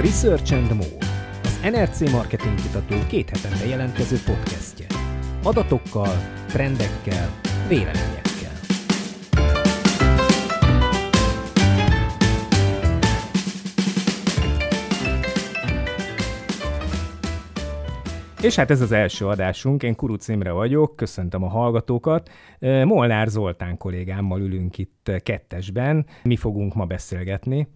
a Research and More, az NRC Marketing Kutató két hetente jelentkező podcastje. Adatokkal, trendekkel, véleményekkel. És hát ez az első adásunk, én Kuruc Imre vagyok, köszöntöm a hallgatókat. Molnár Zoltán kollégámmal ülünk itt kettesben, mi fogunk ma beszélgetni.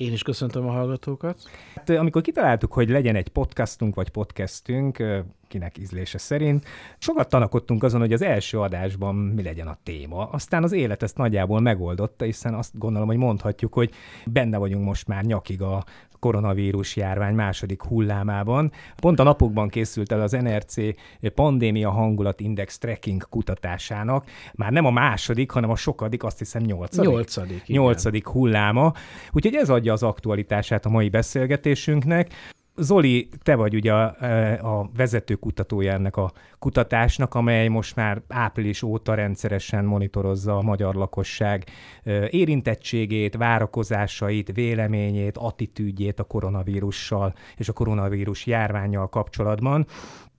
Én is köszöntöm a hallgatókat. Hát, amikor kitaláltuk, hogy legyen egy podcastunk vagy podcastünk, kinek ízlése szerint, sokat tanakodtunk azon, hogy az első adásban mi legyen a téma. Aztán az élet ezt nagyjából megoldotta, hiszen azt gondolom, hogy mondhatjuk, hogy benne vagyunk most már nyakig a koronavírus járvány második hullámában. Pont a napokban készült el az NRC pandémia hangulat index tracking kutatásának, már nem a második, hanem a sokadik, azt hiszem nyolcadik. Nyolcadik, Nyolcadik hulláma. Úgyhogy ez adja az aktualitását a mai beszélgetésünknek. Zoli, te vagy ugye a, a vezető kutatója ennek a kutatásnak, amely most már április óta rendszeresen monitorozza a magyar lakosság érintettségét, várakozásait, véleményét, attitűdjét a koronavírussal és a koronavírus járványjal kapcsolatban.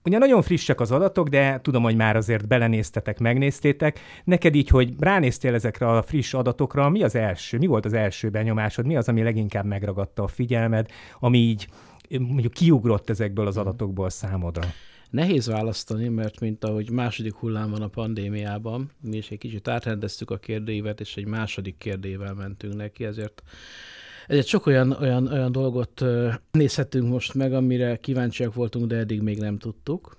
Ugye nagyon frissek az adatok, de tudom, hogy már azért belenéztetek, megnéztétek. Neked így, hogy ránéztél ezekre a friss adatokra, mi az első, mi volt az első benyomásod, mi az, ami leginkább megragadta a figyelmed, ami így mondjuk kiugrott ezekből az adatokból számodra? Nehéz választani, mert mint ahogy második hullám van a pandémiában, mi is egy kicsit átrendeztük a kérdőívet, és egy második kérdével mentünk neki, ezért ezért sok olyan, olyan, olyan dolgot nézhetünk most meg, amire kíváncsiak voltunk, de eddig még nem tudtuk.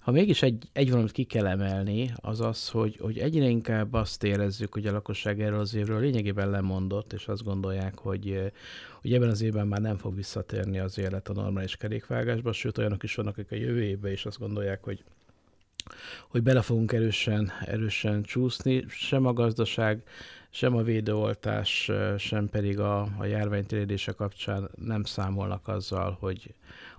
Ha mégis egy, egy valamit ki kell emelni, az az, hogy, hogy egyre inkább azt érezzük, hogy a lakosság erről az évről lényegében lemondott, és azt gondolják, hogy, hogy ebben az évben már nem fog visszatérni az élet a normális kerékvágásba, sőt olyanok is vannak, akik a jövő évben is azt gondolják, hogy hogy bele fogunk erősen, erősen csúszni, sem a gazdaság, sem a védőoltás, sem pedig a, a járvány kapcsán nem számolnak azzal, hogy,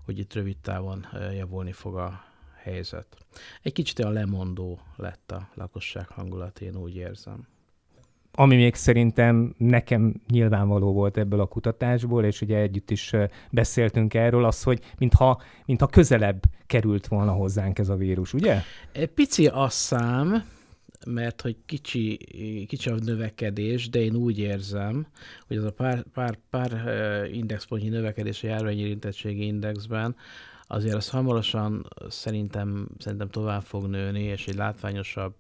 hogy itt rövid távon javulni fog a helyzet. Egy kicsit a lemondó lett a lakosság hangulat, én úgy érzem ami még szerintem nekem nyilvánvaló volt ebből a kutatásból, és ugye együtt is beszéltünk erről, az, hogy mintha, mintha közelebb került volna hozzánk ez a vírus, ugye? Pici a szám, mert hogy kicsi, kicsi a növekedés, de én úgy érzem, hogy az a pár, pár, pár indexpontnyi növekedés a járványérintettségi indexben, azért az hamarosan szerintem, szerintem tovább fog nőni, és egy látványosabb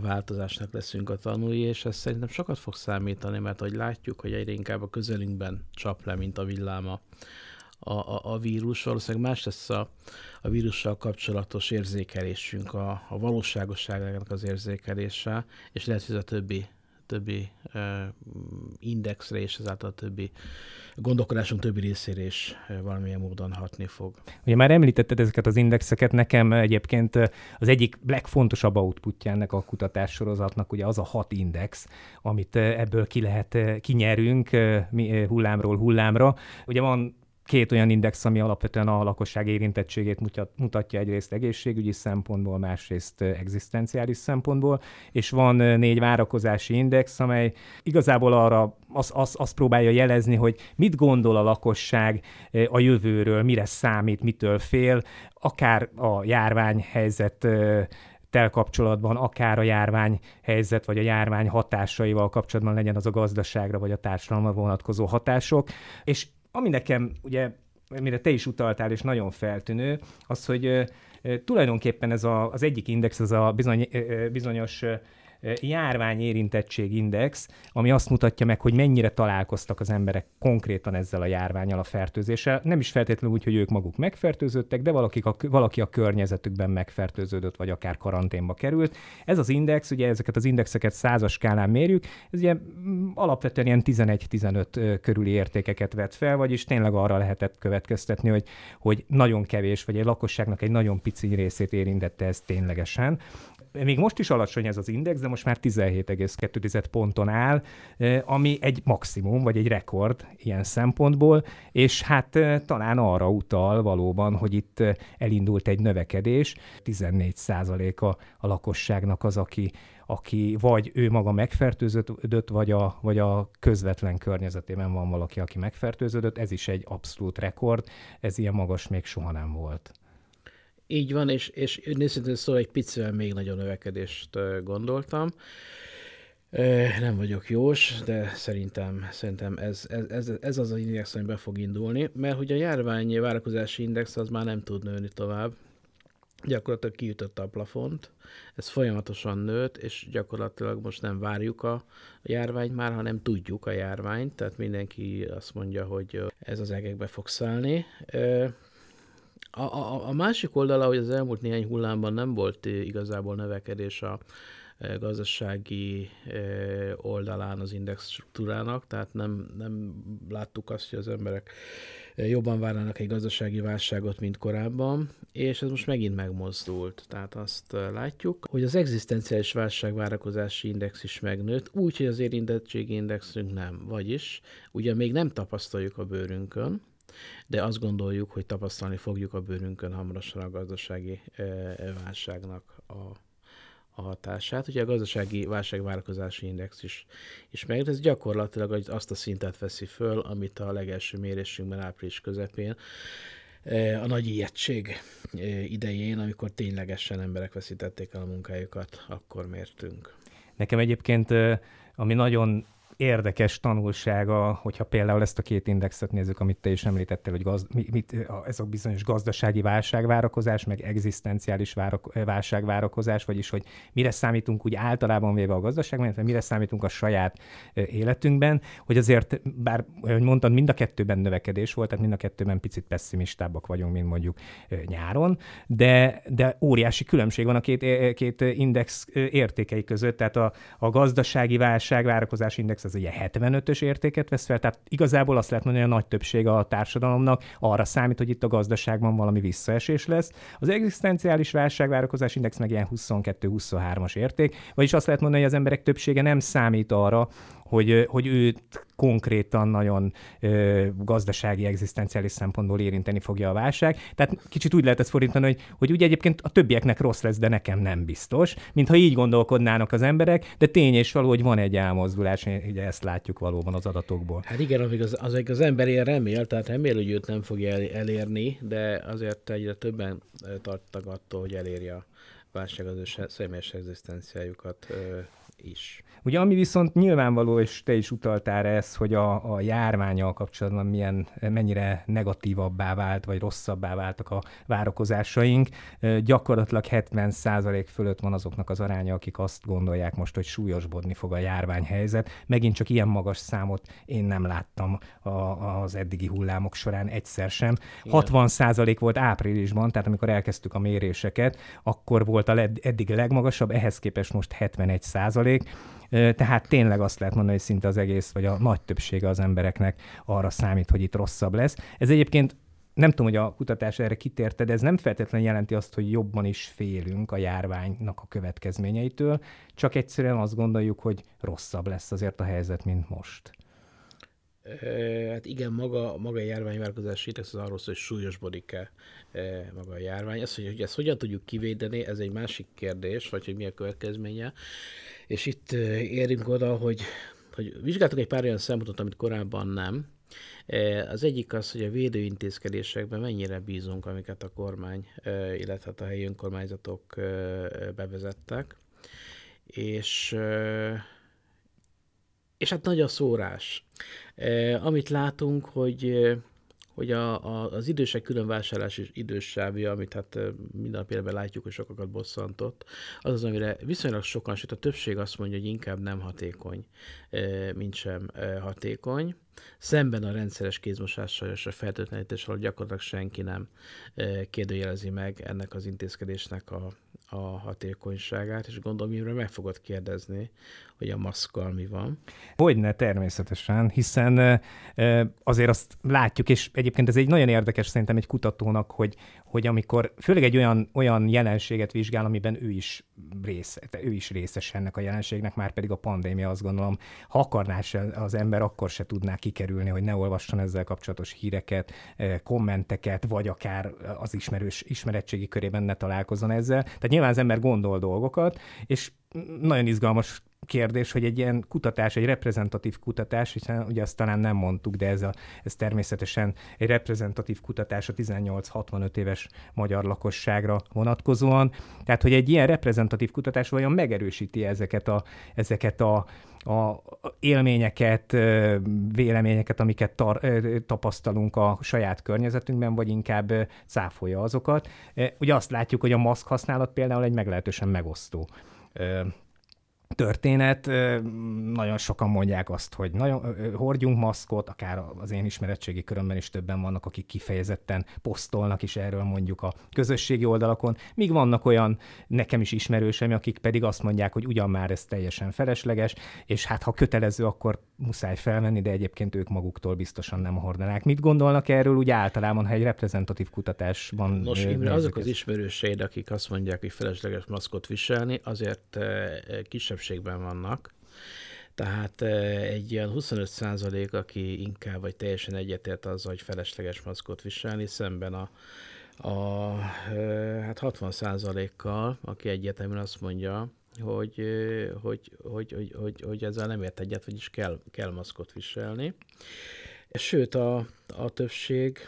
változásnak leszünk a tanulói, és ez szerintem sokat fog számítani, mert hogy látjuk, hogy egyre inkább a közelünkben csap le, mint a villáma a, a, a vírus. Valószínűleg más lesz a, a vírussal kapcsolatos érzékelésünk, a, a valóságosságnak az érzékelése, és lehet, hogy ez a többi többi indexre és ezáltal a többi gondolkodásunk többi részére is valamilyen módon hatni fog. Ugye már említetted ezeket az indexeket, nekem egyébként az egyik legfontosabb outputja ennek a kutatássorozatnak ugye az a hat index, amit ebből ki lehet, kinyerünk hullámról hullámra. Ugye van két olyan index, ami alapvetően a lakosság érintettségét mutatja egyrészt egészségügyi szempontból, másrészt egzisztenciális szempontból, és van négy várakozási index, amely igazából arra azt az, az próbálja jelezni, hogy mit gondol a lakosság a jövőről, mire számít, mitől fél, akár a járványhelyzet tel kapcsolatban, akár a járvány helyzet, vagy a járvány hatásaival kapcsolatban legyen az a gazdaságra, vagy a társadalomra vonatkozó hatások. És ami nekem ugye, mire te is utaltál, és nagyon feltűnő, az, hogy tulajdonképpen ez a, az egyik index, az a bizony, bizonyos járvány érintettség index, ami azt mutatja meg, hogy mennyire találkoztak az emberek konkrétan ezzel a járványal, a fertőzéssel. Nem is feltétlenül úgy, hogy ők maguk megfertőzöttek, de valaki a, valaki a környezetükben megfertőződött, vagy akár karanténba került. Ez az index, ugye ezeket az indexeket százas skálán mérjük, ez ugye mm, alapvetően ilyen 11-15 körüli értékeket vet fel, vagyis tényleg arra lehetett következtetni, hogy, hogy nagyon kevés, vagy egy lakosságnak egy nagyon pici részét érintette ez ténylegesen még most is alacsony ez az index, de most már 17,2 ponton áll, ami egy maximum, vagy egy rekord ilyen szempontból, és hát talán arra utal valóban, hogy itt elindult egy növekedés, 14 a, a lakosságnak az, aki aki vagy ő maga megfertőződött, vagy a, vagy a közvetlen környezetében van valaki, aki megfertőződött. Ez is egy abszolút rekord, ez ilyen magas még soha nem volt. Így van, és, és őszintén szó egy picivel még nagyobb növekedést gondoltam. Nem vagyok jós, de szerintem, szerintem ez, ez, ez, ez az az index, ami be fog indulni, mert hogy a járvány várakozási index az már nem tud nőni tovább, gyakorlatilag kiütötte a plafont, ez folyamatosan nőtt, és gyakorlatilag most nem várjuk a járványt már, hanem tudjuk a járványt, tehát mindenki azt mondja, hogy ez az egekbe fog szállni. A, a, a másik oldala, hogy az elmúlt néhány hullámban nem volt igazából növekedés a gazdasági oldalán az index struktúrának, tehát nem, nem láttuk azt, hogy az emberek jobban várnának egy gazdasági válságot, mint korábban, és ez most megint megmozdult. Tehát azt látjuk, hogy az egzisztenciális válság várakozási index is megnőtt, úgy, hogy az érintettségi indexünk nem. Vagyis, ugye még nem tapasztaljuk a bőrünkön, de azt gondoljuk, hogy tapasztalni fogjuk a bőrünkön hamarosan a gazdasági válságnak a a hatását. Ugye a gazdasági válságvárakozási index is, is meg, ez gyakorlatilag azt a szintet veszi föl, amit a legelső mérésünkben április közepén a nagy ijegység idején, amikor ténylegesen emberek veszítették el a munkájukat, akkor mértünk. Nekem egyébként, ami nagyon érdekes tanulsága, hogyha például ezt a két indexet nézzük, amit te is említettél, hogy gaz, mit, ez a bizonyos gazdasági válságvárakozás, meg egzisztenciális várak, válságvárakozás, vagyis hogy mire számítunk úgy általában véve a gazdaságban, illetve mire számítunk a saját életünkben, hogy azért, bár, ahogy mondtad, mind a kettőben növekedés volt, tehát mind a kettőben picit pessimistábbak vagyunk, mint mondjuk nyáron, de, de óriási különbség van a két, két index értékei között, tehát a, a gazdasági válságvárakozás index az ugye 75-ös értéket vesz fel, tehát igazából azt lehet mondani, hogy a nagy többsége a társadalomnak arra számít, hogy itt a gazdaságban valami visszaesés lesz. Az egzisztenciális válságvárakozás index meg ilyen 22-23-as érték, vagyis azt lehet mondani, hogy az emberek többsége nem számít arra, hogy, hogy őt konkrétan nagyon ö, gazdasági, egzisztenciális szempontból érinteni fogja a válság. Tehát kicsit úgy lehet ezt fordítani, hogy, hogy ugye egyébként a többieknek rossz lesz, de nekem nem biztos, mintha így gondolkodnának az emberek, de tény és való, hogy van egy elmozdulás, ugye ezt látjuk valóban az adatokból. Hát igen, amíg az, az, az ember ilyen remél, tehát remél, hogy őt nem fogja elérni, de azért egyre többen tartnak attól, hogy elérje a válság az ő személyes egzisztenciájukat is. Ugye ami viszont nyilvánvaló, és te is utaltál ez, hogy a, a járványal kapcsolatban milyen, mennyire negatívabbá vált, vagy rosszabbá váltak a várakozásaink. Gyakorlatilag 70% fölött van azoknak az aránya, akik azt gondolják most, hogy súlyosbodni fog a járványhelyzet. Megint csak ilyen magas számot én nem láttam a, az eddigi hullámok során egyszer sem. Igen. 60% volt áprilisban, tehát amikor elkezdtük a méréseket, akkor volt a eddig legmagasabb, ehhez képest most 71 százalék. Tehát tényleg azt lehet mondani, hogy szinte az egész, vagy a nagy többsége az embereknek arra számít, hogy itt rosszabb lesz. Ez egyébként nem tudom, hogy a kutatás erre kitérte, de ez nem feltétlenül jelenti azt, hogy jobban is félünk a járványnak a következményeitől, csak egyszerűen azt gondoljuk, hogy rosszabb lesz azért a helyzet, mint most. Hát igen, maga, maga a járványváltozási index az arról szól, hogy súlyosbodik-e maga a járvány. Az, hogy, hogy ezt hogyan tudjuk kivédeni, ez egy másik kérdés, vagy hogy mi a következménye. És itt érünk oda, hogy, hogy vizsgáltuk egy pár olyan szempontot, amit korábban nem. Az egyik az, hogy a védőintézkedésekben mennyire bízunk, amiket a kormány, illetve hát a helyi önkormányzatok bevezettek. És, és hát nagy a szórás. Amit látunk, hogy hogy a, a, az idősek külön vásárlás és idős sávja, amit hát minden például látjuk, hogy sokakat bosszantott, az az, amire viszonylag sokan, sőt a többség azt mondja, hogy inkább nem hatékony, mint sem hatékony. Szemben a rendszeres kézmosással és a fertőtlenítéssel gyakorlatilag senki nem kérdőjelezi meg ennek az intézkedésnek a, a hatékonyságát, és gondolom, mire meg fogod kérdezni, hogy a maszkkal mi van. Hogyne, természetesen, hiszen azért azt látjuk, és egyébként ez egy nagyon érdekes szerintem egy kutatónak, hogy, hogy amikor főleg egy olyan, olyan jelenséget vizsgál, amiben ő is, rész, ő is részes ennek a jelenségnek, már pedig a pandémia azt gondolom, ha akarná az ember, akkor se tudná kikerülni, hogy ne olvasson ezzel kapcsolatos híreket, eh, kommenteket, vagy akár az ismerős ismeretségi körében ne találkozzon ezzel. Tehát nyilván az ember gondol dolgokat, és nagyon izgalmas kérdés, hogy egy ilyen kutatás, egy reprezentatív kutatás, hiszen ugye azt talán nem mondtuk, de ez, a, ez természetesen egy reprezentatív kutatás a 18-65 éves magyar lakosságra vonatkozóan. Tehát, hogy egy ilyen reprezentatív kutatás vajon megerősíti ezeket a, ezeket a, a élményeket, véleményeket, amiket tar- tapasztalunk a saját környezetünkben, vagy inkább cáfolja azokat. Ugye azt látjuk, hogy a maszk használat például egy meglehetősen megosztó történet. Nagyon sokan mondják azt, hogy nagyon, hordjunk maszkot, akár az én ismeretségi körömben is többen vannak, akik kifejezetten posztolnak is erről mondjuk a közösségi oldalakon, míg vannak olyan nekem is ismerősem, akik pedig azt mondják, hogy ugyan már ez teljesen felesleges, és hát ha kötelező, akkor muszáj felvenni, de egyébként ők maguktól biztosan nem hordanák. Mit gondolnak erről úgy általában, ha egy reprezentatív kutatásban Nos, Imre, azok az ismerőseid, akik azt mondják, hogy felesleges maszkot viselni, azért kisebb többségben vannak. Tehát egy ilyen 25 százalék, aki inkább vagy teljesen egyetért azzal, hogy felesleges maszkot viselni, szemben a, a hát 60 százalékkal, aki egyetemen azt mondja, hogy, hogy, hogy, hogy, hogy, hogy ezzel nem ért egyet, vagyis kell, kell maszkot viselni. Sőt, a, a többség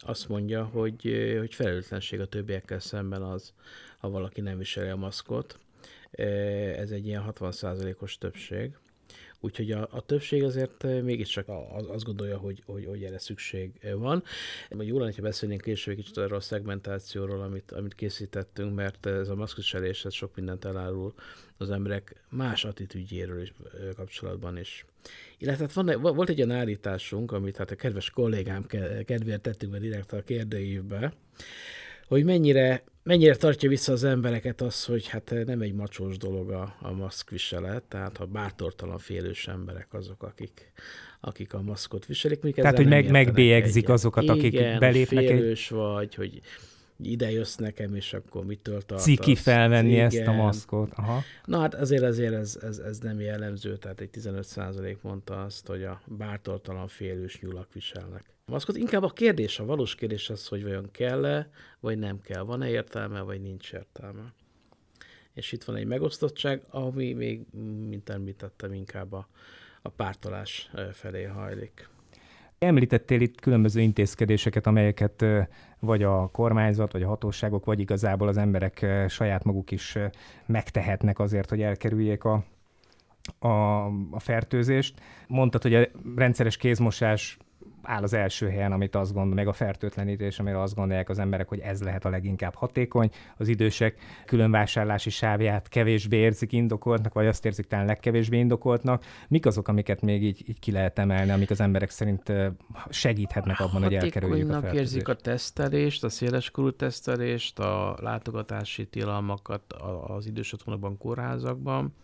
azt mondja, hogy, hogy felelőtlenség a többiekkel szemben az, ha valaki nem viseli a maszkot ez egy ilyen 60%-os többség. Úgyhogy a, a többség azért mégiscsak azt gondolja, hogy, hogy, hogy erre szükség van. Majd jó lenne, ha beszélnénk később kicsit arról a szegmentációról, amit, amit készítettünk, mert ez a maszkviselés sok mindent elárul az emberek más attitűdjéről is kapcsolatban is. Illetve hát van, volt egy olyan állításunk, amit hát a kedves kollégám kedvéért tettünk be direkt a kérdőívbe, hogy mennyire, mennyire tartja vissza az embereket az, hogy hát nem egy macsós dolog a, a maszkviselet, tehát ha bátortalan félős emberek azok, akik, akik a maszkot viselik. Tehát, hogy meg, megbélyegzik egyet. azokat, akik Igen, belépnek. félős egy... vagy, hogy ide jössz nekem, és akkor mitől tartasz. Ciki felvenni Igen. ezt a maszkot. Aha. Na hát azért azért ez, ez, ez nem jellemző, tehát egy 15% mondta azt, hogy a bártortalan félős nyulak viselnek. Maszkot inkább a kérdés, a valós kérdés az, hogy vajon kell-e, vagy nem kell, van-e értelme, vagy nincs értelme. És itt van egy megosztottság, ami még, mint említettem, inkább a, a pártolás felé hajlik. Említettél itt különböző intézkedéseket, amelyeket vagy a kormányzat, vagy a hatóságok, vagy igazából az emberek saját maguk is megtehetnek azért, hogy elkerüljék a, a, a fertőzést. Mondtad, hogy a rendszeres kézmosás áll az első helyen, amit azt gondol, meg a fertőtlenítés, amire azt gondolják az emberek, hogy ez lehet a leginkább hatékony. Az idősek különvásárlási sávját kevésbé érzik indokoltnak, vagy azt érzik talán legkevésbé indokoltnak. Mik azok, amiket még így, így ki lehet emelni, amik az emberek szerint segíthetnek abban, hogy elkerüljük a fertőzést? érzik a tesztelést, a széleskorú tesztelést, a látogatási tilalmakat az idős otthonokban, kórházakban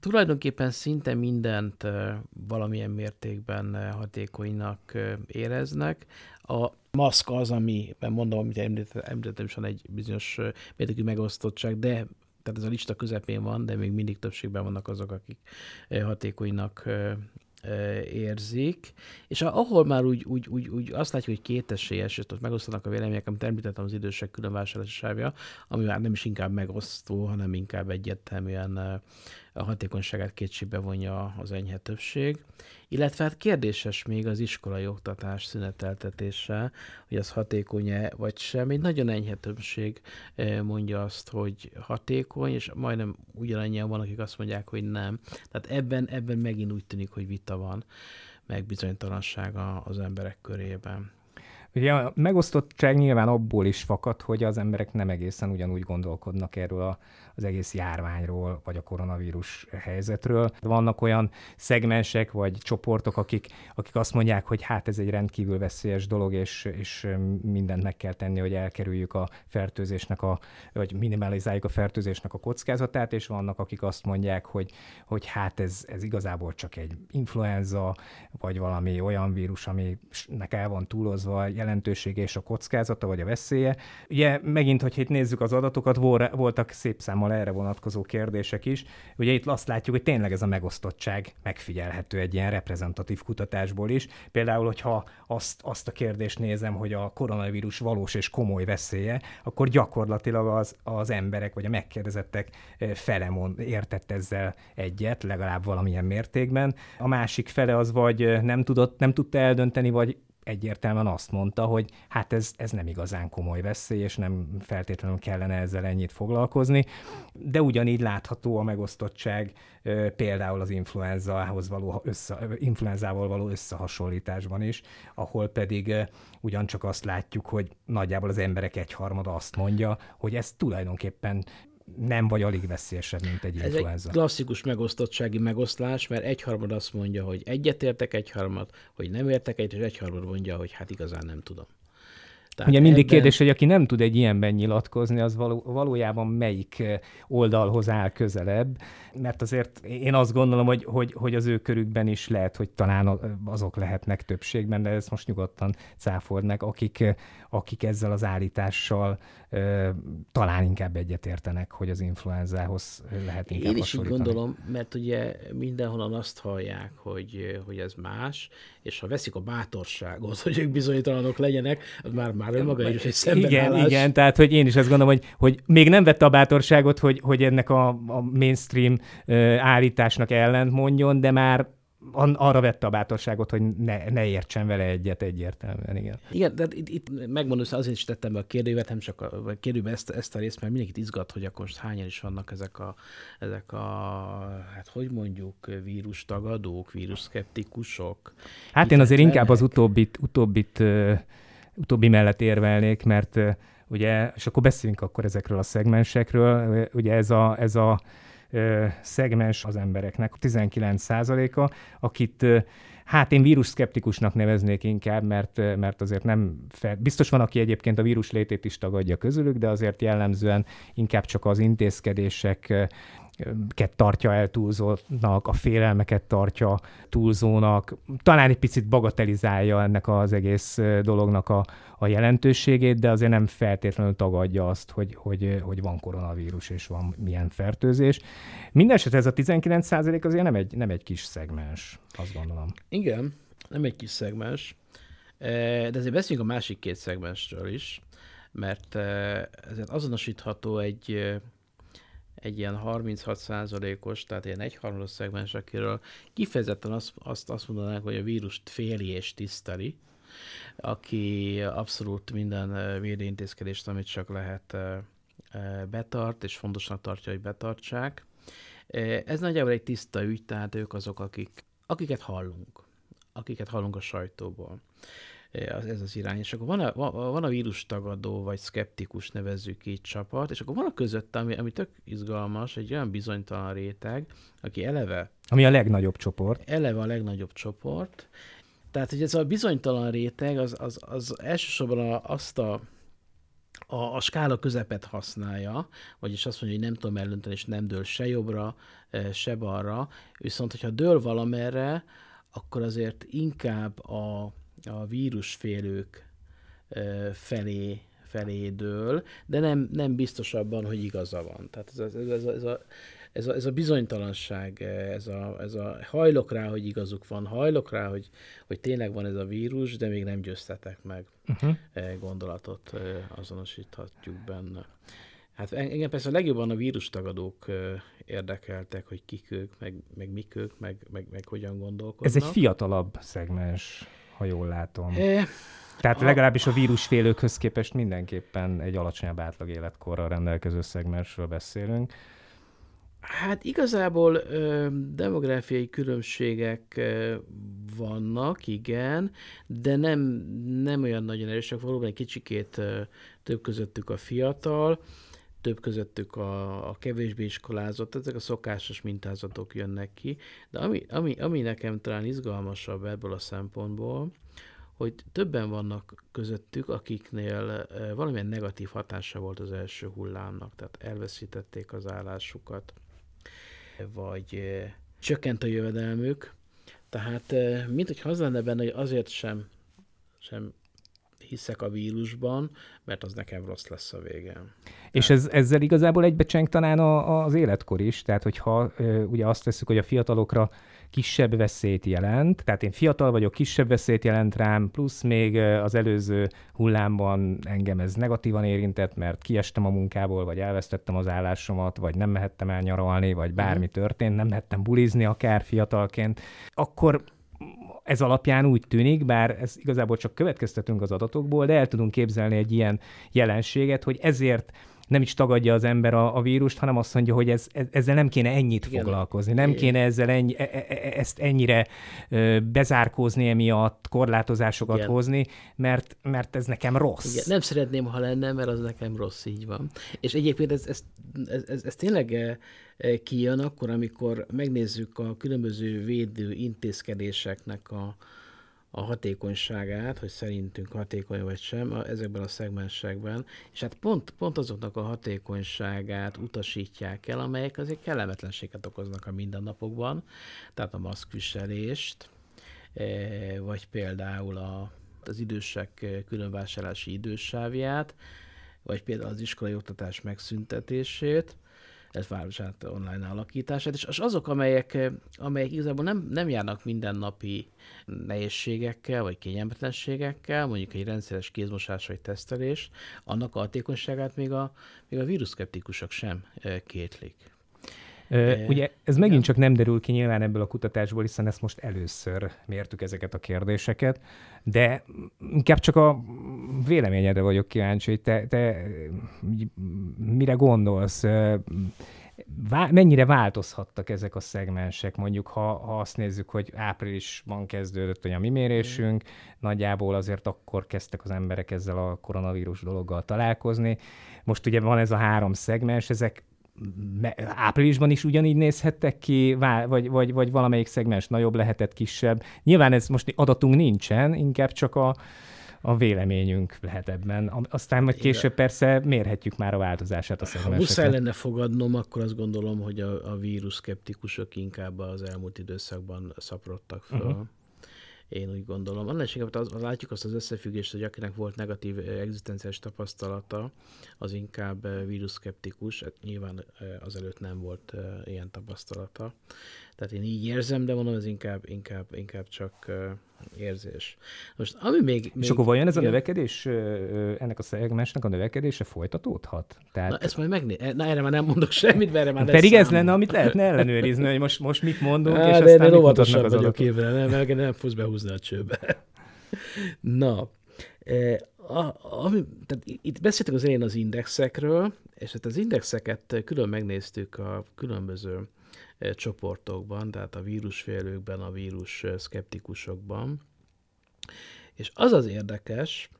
tulajdonképpen szinte mindent valamilyen mértékben hatékonynak éreznek. A maszk az, amiben mondom, amit említettem, is van egy bizonyos mértékű megosztottság, de tehát ez a lista közepén van, de még mindig többségben vannak azok, akik hatékonynak érzik, és ahol már úgy, úgy, úgy, úgy azt látjuk, hogy kétesélyes, és ott megosztanak a vélemények, amit említettem az idősek külön vásárlási ami már nem is inkább megosztó, hanem inkább egyértelműen a hatékonyságát kétségbe vonja az enyhe többség. Illetve hát kérdéses még az iskolai oktatás szüneteltetése, hogy az hatékony-e vagy sem. Egy nagyon enyhe többség mondja azt, hogy hatékony, és majdnem ugyanannyian van, akik azt mondják, hogy nem. Tehát ebben, ebben megint úgy tűnik, hogy vita van, meg bizonytalanság az emberek körében. Ugye a megosztottság nyilván abból is fakad, hogy az emberek nem egészen ugyanúgy gondolkodnak erről a az egész járványról, vagy a koronavírus helyzetről. Vannak olyan szegmensek, vagy csoportok, akik, akik azt mondják, hogy hát ez egy rendkívül veszélyes dolog, és, és mindent meg kell tenni, hogy elkerüljük a fertőzésnek, a, vagy minimalizáljuk a fertőzésnek a kockázatát, és vannak, akik azt mondják, hogy, hogy hát ez, ez igazából csak egy influenza, vagy valami olyan vírus, aminek el van túlozva. jelentősége és a kockázata, vagy a veszélye. Ugye megint, hogyha itt nézzük az adatokat, voltak szép számmal erre vonatkozó kérdések is. Ugye itt azt látjuk, hogy tényleg ez a megosztottság megfigyelhető egy ilyen reprezentatív kutatásból is. Például, hogyha azt, azt a kérdést nézem, hogy a koronavírus valós és komoly veszélye, akkor gyakorlatilag az, az emberek, vagy a megkérdezettek fele mond, értett ezzel egyet, legalább valamilyen mértékben. A másik fele az vagy nem, tudott, nem tudta eldönteni, vagy egyértelműen azt mondta, hogy hát ez, ez nem igazán komoly veszély, és nem feltétlenül kellene ezzel ennyit foglalkozni. De ugyanígy látható a megosztottság például az influenzához való össze, influenzával való összehasonlításban is, ahol pedig ugyancsak azt látjuk, hogy nagyjából az emberek egyharmada azt mondja, hogy ez tulajdonképpen nem vagy alig veszélyesebb, mint egy Ez influenza. egy klasszikus megosztottsági megoszlás, mert egyharmad azt mondja, hogy egyetértek, egyharmad, hogy nem értek egyet, és egyharmad mondja, hogy hát igazán nem tudom. Tehát Ugye mindig ebben... kérdés, hogy aki nem tud egy ilyenben nyilatkozni, az való, valójában melyik oldalhoz áll közelebb, mert azért én azt gondolom, hogy, hogy, hogy az ő körükben is lehet, hogy talán azok lehetnek többségben, de ezt most nyugodtan cáfold akik, akik ezzel az állítással ö, talán inkább egyetértenek, hogy az influenzához lehet inkább Én is így gondolom, mert ugye mindenhonnan azt hallják, hogy, hogy ez más, és ha veszik a bátorságot, hogy ők bizonyítalanok legyenek, az már, már önmaga is egy szembenállás. Igen, igen, tehát hogy én is azt gondolom, hogy, hogy még nem vette a bátorságot, hogy, hogy ennek a, a mainstream állításnak ellent mondjon, de már arra vette a bátorságot, hogy ne, ne értsen vele egyet egyértelműen, igen. Igen, de itt, itt megmondom, hogy azért is tettem be a kérdővet, nem csak a, a kérdőbe ezt, ezt a részt, mert mindenkit izgat, hogy akkor most hányan is vannak ezek a, ezek a hát hogy mondjuk, vírustagadók, vírusszkeptikusok. Hát én azért inkább az utóbbit, utóbbit, utóbbi mellett érvelnék, mert ugye, és akkor beszéljünk akkor ezekről a szegmensekről, ugye ez a, ez a szegmens az embereknek, 19%-a, akit Hát én vírus szkeptikusnak neveznék inkább, mert, mert azért nem fel... Biztos van, aki egyébként a vírus létét is tagadja közülük, de azért jellemzően inkább csak az intézkedések tartja el túlzónak, a félelmeket tartja túlzónak, talán egy picit bagatelizálja ennek az egész dolognak a, a jelentőségét, de azért nem feltétlenül tagadja azt, hogy, hogy, hogy van koronavírus és van milyen fertőzés. Mindenesetre ez a 19% azért nem egy, nem egy kis szegmens, azt gondolom. Igen, nem egy kis szegmens, de azért beszéljünk a másik két szegmensről is, mert ezért azonosítható egy egy ilyen 36 százalékos, tehát ilyen egyharmados szegmens, akiről kifejezetten azt, azt, azt mondanák, hogy a vírust féli és tiszteli, aki abszolút minden védintézkedést, amit csak lehet betart, és fontosnak tartja, hogy betartsák. Ez nagyjából egy tiszta ügy, tehát ők azok, akik, akiket hallunk, akiket hallunk a sajtóból ez az irány. És akkor van a, van a vírus tagadó, vagy szkeptikus nevezzük így csapat, és akkor van a között, ami, ami tök izgalmas, egy olyan bizonytalan réteg, aki eleve... Ami a legnagyobb csoport. Eleve a legnagyobb csoport. Tehát, hogy ez a bizonytalan réteg, az, az, az elsősorban azt a a, a skála közepet használja, vagyis azt mondja, hogy nem tudom eldönteni, és nem dől se jobbra, se balra, viszont hogyha dől valamerre, akkor azért inkább a, a vírusfélők felé, felé dől, de nem, nem biztos abban, hogy igaza van. Tehát ez, ez, ez, ez, a, ez, a, ez a bizonytalanság, ez a, ez a hajlok rá, hogy igazuk van, hajlok rá, hogy, hogy tényleg van ez a vírus, de még nem győztetek meg uh-huh. gondolatot azonosíthatjuk benne. Hát engem persze a legjobban a vírustagadók érdekeltek, hogy kik ők, meg, meg mik ők, meg, meg, meg hogyan gondolkodnak. Ez egy fiatalabb szegmens ha jól látom. É, Tehát legalábbis a vírusfélőkhöz képest mindenképpen egy alacsonyabb átlag életkorral rendelkező szegmensről beszélünk. Hát igazából ö, demográfiai különbségek ö, vannak, igen, de nem, nem olyan nagyon erősek. Valóban egy kicsikét ö, több közöttük a fiatal, több közöttük a, a kevésbé iskolázott, ezek a szokásos mintázatok jönnek ki, de ami, ami, ami nekem talán izgalmasabb ebből a szempontból, hogy többen vannak közöttük, akiknél valamilyen negatív hatása volt az első hullámnak, tehát elveszítették az állásukat, vagy csökkent a jövedelmük, tehát mint hogy az lenne benne, hogy azért sem, sem hiszek a vírusban, mert az nekem rossz lesz a végén. És ez, ezzel igazából egybecseng talán a, az életkor is, tehát hogyha ugye azt veszük, hogy a fiatalokra kisebb veszélyt jelent, tehát én fiatal vagyok, kisebb veszélyt jelent rám, plusz még az előző hullámban engem ez negatívan érintett, mert kiestem a munkából, vagy elvesztettem az állásomat, vagy nem mehettem el nyaralni, vagy bármi mhm. történt, nem mehettem bulizni akár fiatalként, akkor ez alapján úgy tűnik, bár ez igazából csak következtetünk az adatokból, de el tudunk képzelni egy ilyen jelenséget, hogy ezért nem is tagadja az ember a, a vírust, hanem azt mondja, hogy ez, ez, ezzel nem kéne ennyit Igen. foglalkozni, nem kéne ezzel ennyi, e, e, e, ezt ennyire ö, bezárkózni emiatt, korlátozásokat Igen. hozni, mert, mert ez nekem rossz. Igen. Nem szeretném, ha lenne, mert az nekem rossz, így van. És egyébként ez, ez, ez, ez, ez tényleg kijön akkor, amikor megnézzük a különböző védő intézkedéseknek a, a hatékonyságát, hogy szerintünk hatékony vagy sem ezekben a szegmensekben, és hát pont, pont azoknak a hatékonyságát utasítják el, amelyek azért kellemetlenséget okoznak a mindennapokban, tehát a maszkviselést, e, vagy például a, az idősek különvásárlási idősávját, vagy például az iskolai oktatás megszüntetését, ez városát online alakítását, és azok, amelyek, amelyek igazából nem, nem járnak mindennapi nehézségekkel, vagy kényelmetlenségekkel, mondjuk egy rendszeres kézmosás vagy tesztelés, annak a hatékonyságát még a, még a víruszkeptikusok sem eh, kétlik. Ö, ugye ez megint csak nem derül ki nyilván ebből a kutatásból, hiszen ezt most először mértük ezeket a kérdéseket, de inkább csak a véleményedre vagyok kíváncsi, hogy te, te mire gondolsz, Vá- mennyire változhattak ezek a szegmensek, mondjuk ha, ha azt nézzük, hogy áprilisban kezdődött a mi mérésünk, nagyjából azért akkor kezdtek az emberek ezzel a koronavírus dologgal találkozni. Most ugye van ez a három szegmens, ezek áprilisban is ugyanígy nézhettek ki, vagy, vagy, vagy valamelyik szegmens nagyobb lehetett, kisebb. Nyilván ez most adatunk nincsen, inkább csak a, a véleményünk lehet ebben. Aztán majd később persze mérhetjük már a változását a szegmenseket. Ha muszáj lenne fogadnom, akkor azt gondolom, hogy a, a vírus szkeptikusok inkább az elmúlt időszakban szaporodtak fel. Uh-huh. Én úgy gondolom. Annál is az, az, látjuk azt az összefüggést, hogy akinek volt negatív egzisztenciális tapasztalata, az inkább vírusszkeptikus, hát nyilván azelőtt nem volt ilyen tapasztalata. Tehát én így érzem, de mondom, ez inkább, inkább, inkább csak érzés. Most ami még... És még, akkor vajon ez igen? a növekedés, ennek a szegmensnek a növekedése folytatódhat? Tehát... Na, ezt majd megné... Na, erre már nem mondok semmit, mert erre már Pedig ez lenne, amit lehetne ellenőrizni, hogy most, most mit mondunk, Á, és de aztán mit mutatnak az vagyok évre, nem, mert nem fogsz behúzni a csőbe. Na, a, ami, tehát itt beszéltük az elején az indexekről, és hát az indexeket külön megnéztük a különböző csoportokban, tehát a vírusfélőkben, a vírus eh, szkeptikusokban. És az az érdekes,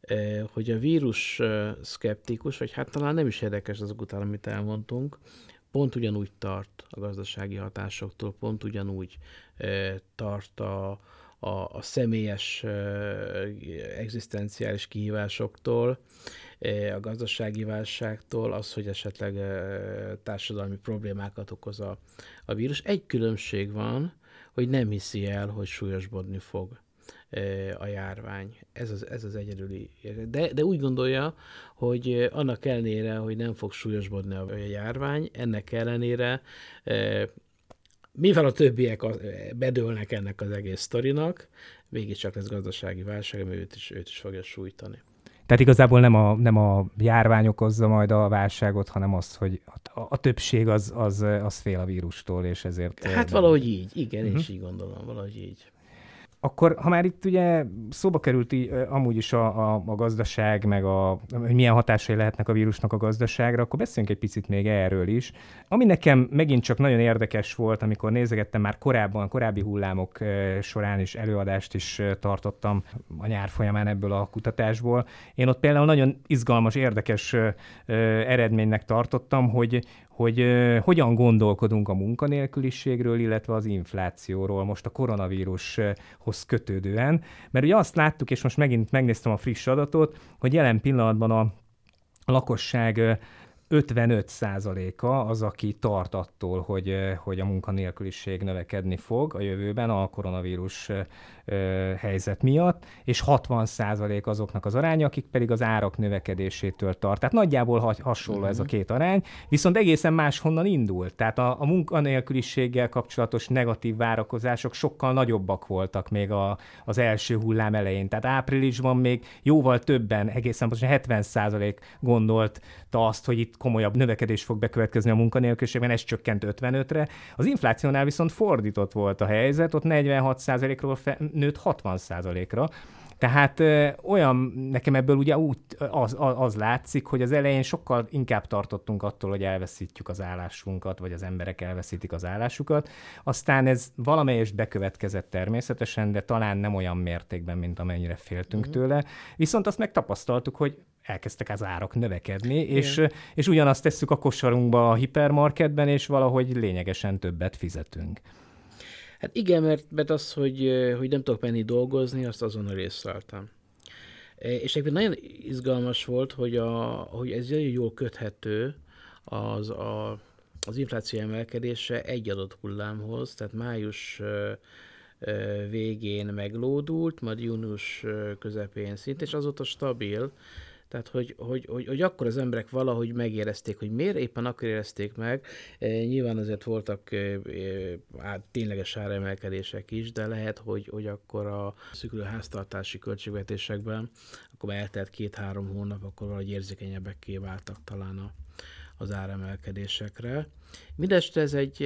eh, hogy a vírus szkeptikus, vagy hát talán nem is érdekes azok után, amit elmondtunk, pont ugyanúgy tart a gazdasági hatásoktól, pont ugyanúgy tart a, a, a személyes egzisztenciális kihívásoktól, a gazdasági válságtól, az, hogy esetleg társadalmi problémákat okoz a, a vírus. Egy különbség van, hogy nem hiszi el, hogy súlyosbodni fog a járvány. Ez az, ez az egyedüli. De, de úgy gondolja, hogy annak ellenére, hogy nem fog súlyosbodni a járvány, ennek ellenére mivel a többiek bedőlnek ennek az egész sztorinak, csak lesz gazdasági válság, ami őt is, őt is fogja sújtani. Tehát igazából nem a, nem a járvány okozza majd a válságot, hanem az, hogy a, a többség az, az, az fél a vírustól, és ezért... Hát nem... valahogy így, igen, uh-huh. én is így gondolom, valahogy így. Akkor, ha már itt ugye szóba került így, amúgy is a, a, a gazdaság, meg a, hogy milyen hatásai lehetnek a vírusnak a gazdaságra, akkor beszéljünk egy picit még erről is. Ami nekem megint csak nagyon érdekes volt, amikor nézegettem már korábban, korábbi hullámok során is előadást is tartottam a nyár folyamán ebből a kutatásból. Én ott például nagyon izgalmas, érdekes eredménynek tartottam, hogy, hogy hogyan gondolkodunk a munkanélküliségről, illetve az inflációról most a koronavírushoz kötődően. Mert ugye azt láttuk, és most megint megnéztem a friss adatot, hogy jelen pillanatban a lakosság 55%-a az, aki tart attól, hogy, hogy a munkanélküliség növekedni fog a jövőben a koronavírus helyzet miatt, és 60% azoknak az aránya, akik pedig az árak növekedésétől tart. Tehát nagyjából hasonló ez a mhm. két arány, viszont egészen máshonnan indult. Tehát a, a munkanélküliséggel kapcsolatos negatív várakozások sokkal nagyobbak voltak még a, az első hullám elején. Tehát áprilisban még jóval többen, egészen pontosan 70% gondolta azt, hogy itt komolyabb növekedés fog bekövetkezni a munkanélküliségben, ez csökkent 55-re. Az inflációnál viszont fordított volt a helyzet, ott 46%-ról fe, nőtt 60%-ra. Tehát ö, olyan, nekem ebből ugye úgy az, az, az látszik, hogy az elején sokkal inkább tartottunk attól, hogy elveszítjük az állásunkat, vagy az emberek elveszítik az állásukat. Aztán ez valamelyest bekövetkezett természetesen, de talán nem olyan mértékben, mint amennyire féltünk mm. tőle. Viszont azt megtapasztaltuk, hogy elkezdtek az árak növekedni, és, és ugyanazt tesszük a kosarunkba a hipermarketben, és valahogy lényegesen többet fizetünk. Hát igen, mert, mert az, hogy, hogy nem tudok menni dolgozni, azt azonnal észleltem. És egyébként nagyon izgalmas volt, hogy, a, hogy ez nagyon jól köthető az, a, az infláció emelkedése egy adott hullámhoz, tehát május végén meglódult, majd június közepén szint, és azóta stabil, tehát, hogy, hogy, hogy, hogy akkor az emberek valahogy megérezték, hogy miért éppen akkor érezték meg. E, nyilván azért voltak e, tényleges áremelkedések is, de lehet, hogy, hogy akkor a szűkülő háztartási költségvetésekben, akkor eltelt két-három hónap, akkor valahogy érzékenyebbek váltak talán a, az áremelkedésekre. Mindeste ez egy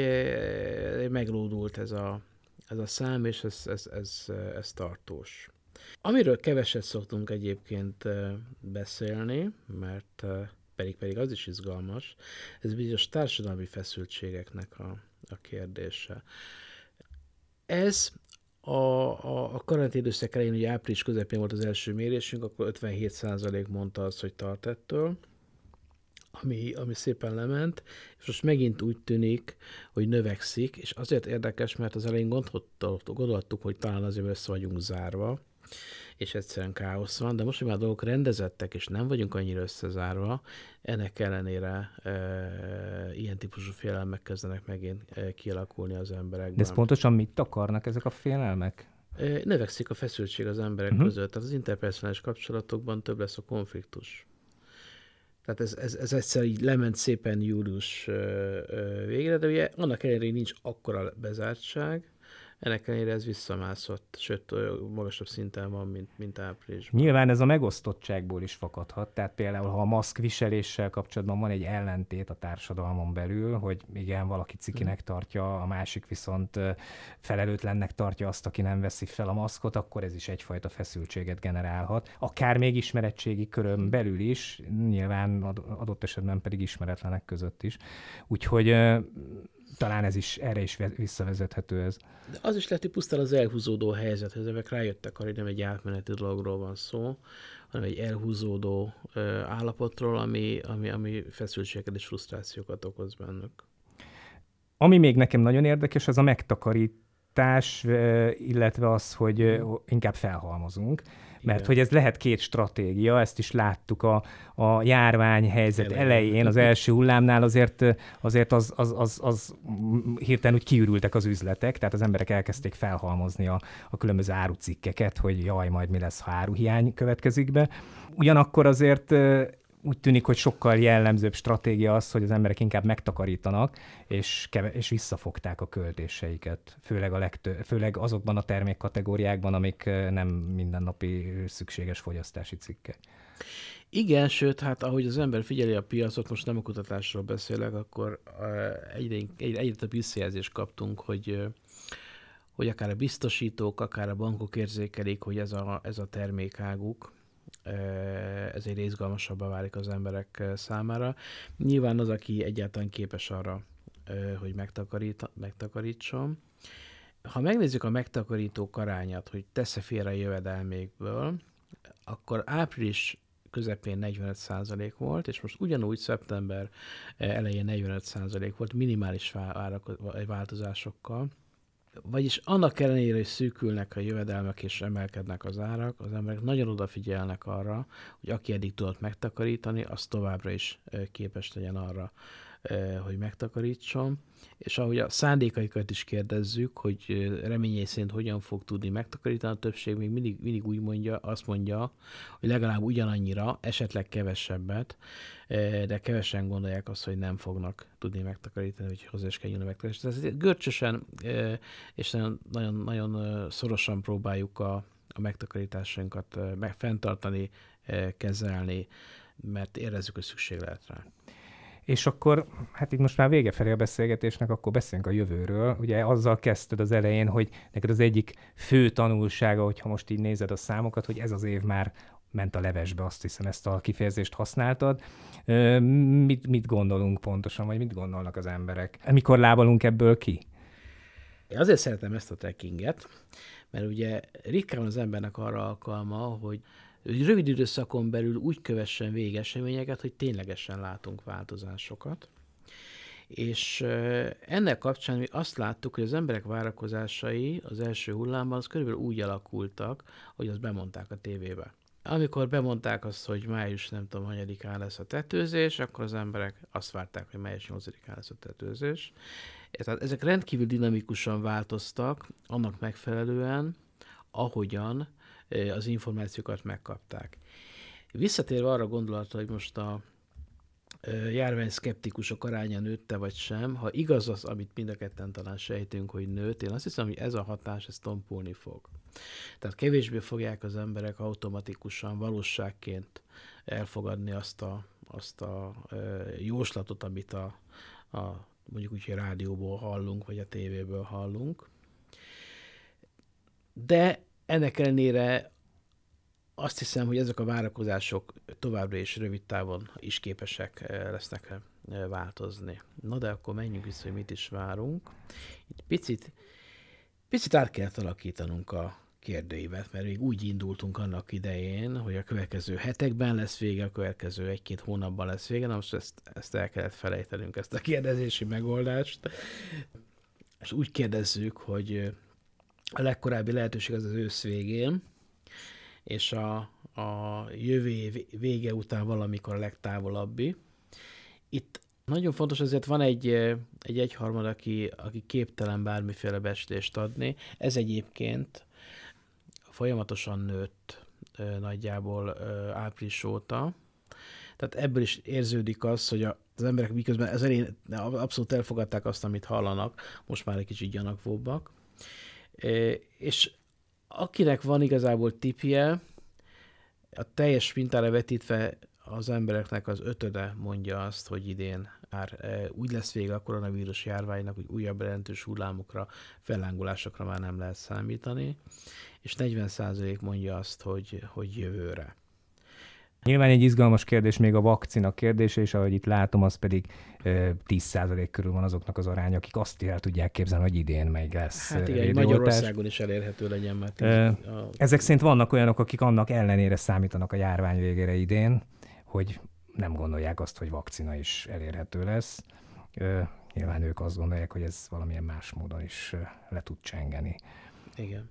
meglódult ez a, ez a szám, és ez, ez, ez, ez tartós. Amiről keveset szoktunk egyébként beszélni, mert pedig pedig az is izgalmas, ez bizonyos társadalmi feszültségeknek a, a kérdése. Ez a, a, a karanténidőszak elején, ugye április közepén volt az első mérésünk, akkor 57% mondta azt, hogy tart ettől, ami, ami szépen lement, és most megint úgy tűnik, hogy növekszik, és azért érdekes, mert az elején gondoltuk, hogy talán azért össze vagyunk zárva, és egyszerűen káosz van, de most, hogy már a dolgok rendezettek, és nem vagyunk annyira összezárva, ennek ellenére e, ilyen típusú félelmek kezdenek megint e, kialakulni az emberekben. De ez pontosan mit akarnak ezek a félelmek? E, növekszik a feszültség az emberek uh-huh. között, tehát az interpersonális kapcsolatokban több lesz a konfliktus. Tehát ez, ez, ez egyszer így lement szépen július végére, de ugye annak ellenére nincs akkora bezártság, ennek ellenére ez visszamászott, sőt, magasabb szinten van, mint, mint áprilisban. Nyilván ez a megosztottságból is fakadhat, tehát például, ha a maszk viseléssel kapcsolatban van egy ellentét a társadalmon belül, hogy igen, valaki cikinek hmm. tartja, a másik viszont felelőtlennek tartja azt, aki nem veszi fel a maszkot, akkor ez is egyfajta feszültséget generálhat. Akár még ismeretségi körön belül is, nyilván adott esetben pedig ismeretlenek között is. Úgyhogy talán ez is, erre is visszavezethető ez. De az is lehet, hogy pusztán az elhúzódó helyzet, hogy ezek rájöttek hogy nem egy átmeneti dologról van szó, hanem egy elhúzódó ö, állapotról, ami, ami, ami feszültségeket és frusztrációkat okoz bennük. Ami még nekem nagyon érdekes, az a megtakarítás, illetve az, hogy inkább felhalmozunk mert Igen. hogy ez lehet két stratégia, ezt is láttuk a, a járvány helyzet elején, elején az első hullámnál azért, azért az, az, az, az hirtelen úgy kiürültek az üzletek, tehát az emberek elkezdték felhalmozni a, a különböző árucikkeket, hogy jaj, majd mi lesz, ha áruhiány következik be. Ugyanakkor azért úgy tűnik, hogy sokkal jellemzőbb stratégia az, hogy az emberek inkább megtakarítanak, és, keve- és visszafogták a költéseiket, főleg, a legtő- főleg azokban a termékkategóriákban, amik nem mindennapi szükséges fogyasztási cikkek. Igen, sőt, hát ahogy az ember figyeli a piacot, most nem a kutatásról beszélek, akkor egyre, egyre, egyre több visszajelzést kaptunk, hogy hogy akár a biztosítók, akár a bankok érzékelik, hogy ez a, ez a termékáguk, ez egy izgalmasabbá válik az emberek számára. Nyilván az, aki egyáltalán képes arra, hogy megtakarít, megtakarítson. Ha megnézzük a megtakarítók arányát, hogy tesz-e félre a jövedelmékből, akkor április közepén 45% volt, és most ugyanúgy szeptember elején 45% volt, minimális változásokkal. Vagyis annak ellenére, hogy szűkülnek a jövedelmek és emelkednek az árak, az emberek nagyon odafigyelnek arra, hogy aki eddig tudott megtakarítani, az továbbra is képes legyen arra, hogy megtakarítson. És ahogy a szándékaikat is kérdezzük, hogy reményei szerint hogyan fog tudni megtakarítani, a többség még mindig, mindig úgy mondja, azt mondja, hogy legalább ugyanannyira, esetleg kevesebbet, de kevesen gondolják azt, hogy nem fognak tudni megtakarítani, hogy hozzá is kell jönni megtakarítani. Tehát görcsösen és nagyon, nagyon, nagyon szorosan próbáljuk a, a megtakarításainkat fenntartani, kezelni, mert érezzük, hogy szükség lehet rá. És akkor, hát itt most már vége felé a beszélgetésnek, akkor beszéljünk a jövőről. Ugye azzal kezdted az elején, hogy neked az egyik fő tanulsága, hogyha most így nézed a számokat, hogy ez az év már ment a levesbe, azt hiszem ezt a kifejezést használtad. Mit, mit gondolunk pontosan, vagy mit gondolnak az emberek? Mikor lábalunk ebből ki? Én azért szeretem ezt a trekkinget, mert ugye ritkán az embernek arra alkalma, hogy hogy rövid időszakon belül úgy kövessen végig eseményeket, hogy ténylegesen látunk változásokat. És ennek kapcsán mi azt láttuk, hogy az emberek várakozásai az első hullámban az körülbelül úgy alakultak, hogy azt bemondták a tévébe. Amikor bemondták azt, hogy május nem tudom, hanyadikán lesz a tetőzés, akkor az emberek azt várták, hogy május 8-án lesz a tetőzés. Tehát ezek rendkívül dinamikusan változtak, annak megfelelően, ahogyan az információkat megkapták. Visszatérve arra gondolatra, hogy most a járvány szkeptikusok aránya nőtte vagy sem, ha igaz az, amit mind a ketten talán sejtünk, hogy nőtt, én azt hiszem, hogy ez a hatás, ez tompulni fog. Tehát kevésbé fogják az emberek automatikusan, valóságként elfogadni azt a, azt a jóslatot, amit a, a mondjuk úgy, hogy rádióból hallunk, vagy a tévéből hallunk. De ennek ellenére azt hiszem, hogy ezek a várakozások továbbra is rövid távon is képesek eh, lesznek eh, változni. Na de akkor menjünk vissza, hogy mit is várunk. Itt picit, picit át kell alakítanunk a kérdőívet, mert még úgy indultunk annak idején, hogy a következő hetekben lesz vége, a következő egy-két hónapban lesz vége, na most ezt, ezt el kellett felejtenünk, ezt a kérdezési megoldást. És úgy kérdezzük, hogy a legkorábbi lehetőség az az ősz végén, és a, a jövő év vége után valamikor a legtávolabbi. Itt nagyon fontos, azért van egy, egy egyharmad, aki, aki képtelen bármiféle bestést adni. Ez egyébként folyamatosan nőtt nagyjából április óta. Tehát ebből is érződik az, hogy az emberek miközben ez elén abszolút elfogadták azt, amit hallanak, most már egy kicsit gyanakvóbbak. És akinek van igazából tipje, a teljes mintára vetítve az embereknek az ötöde mondja azt, hogy idén már úgy lesz vége a koronavírus járványnak, hogy újabb jelentős hullámokra, fellángolásokra már nem lehet számítani, és 40% mondja azt, hogy, hogy jövőre. Nyilván egy izgalmas kérdés még a vakcina kérdése, és ahogy itt látom, az pedig 10% körül van azoknak az aránya, akik azt el tudják képzelni, hogy idén meg lesz. Hát igen, Magyarországon is elérhető legyen, mert... Ez a... Ezek szerint vannak olyanok, akik annak ellenére számítanak a járvány végére idén, hogy nem gondolják azt, hogy vakcina is elérhető lesz. Nyilván ők azt gondolják, hogy ez valamilyen más módon is le tud csengeni. Igen.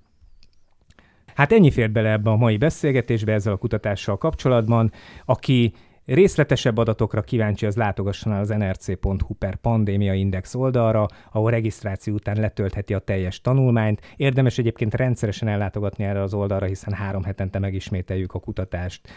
Hát ennyi fért bele ebbe a mai beszélgetésbe ezzel a kutatással kapcsolatban. Aki Részletesebb adatokra kíváncsi az látogasson el az nrc.hu per pandémia index oldalra, ahol regisztráció után letöltheti a teljes tanulmányt. Érdemes egyébként rendszeresen ellátogatni erre az oldalra, hiszen három hetente megismételjük a kutatást.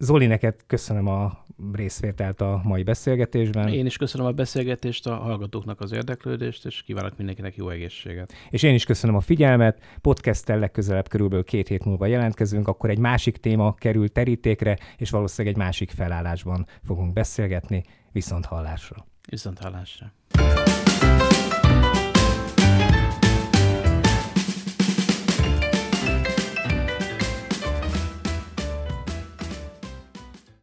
Zoli, neked köszönöm a részvételt a mai beszélgetésben. Én is köszönöm a beszélgetést, a hallgatóknak az érdeklődést, és kívánok mindenkinek jó egészséget. És én is köszönöm a figyelmet. Podcasttel legközelebb körülbelül két hét múlva jelentkezünk, akkor egy másik téma kerül terítékre, és valószínűleg egy másik felállásban fogunk beszélgetni. Viszont hallásra. Viszont hallásra.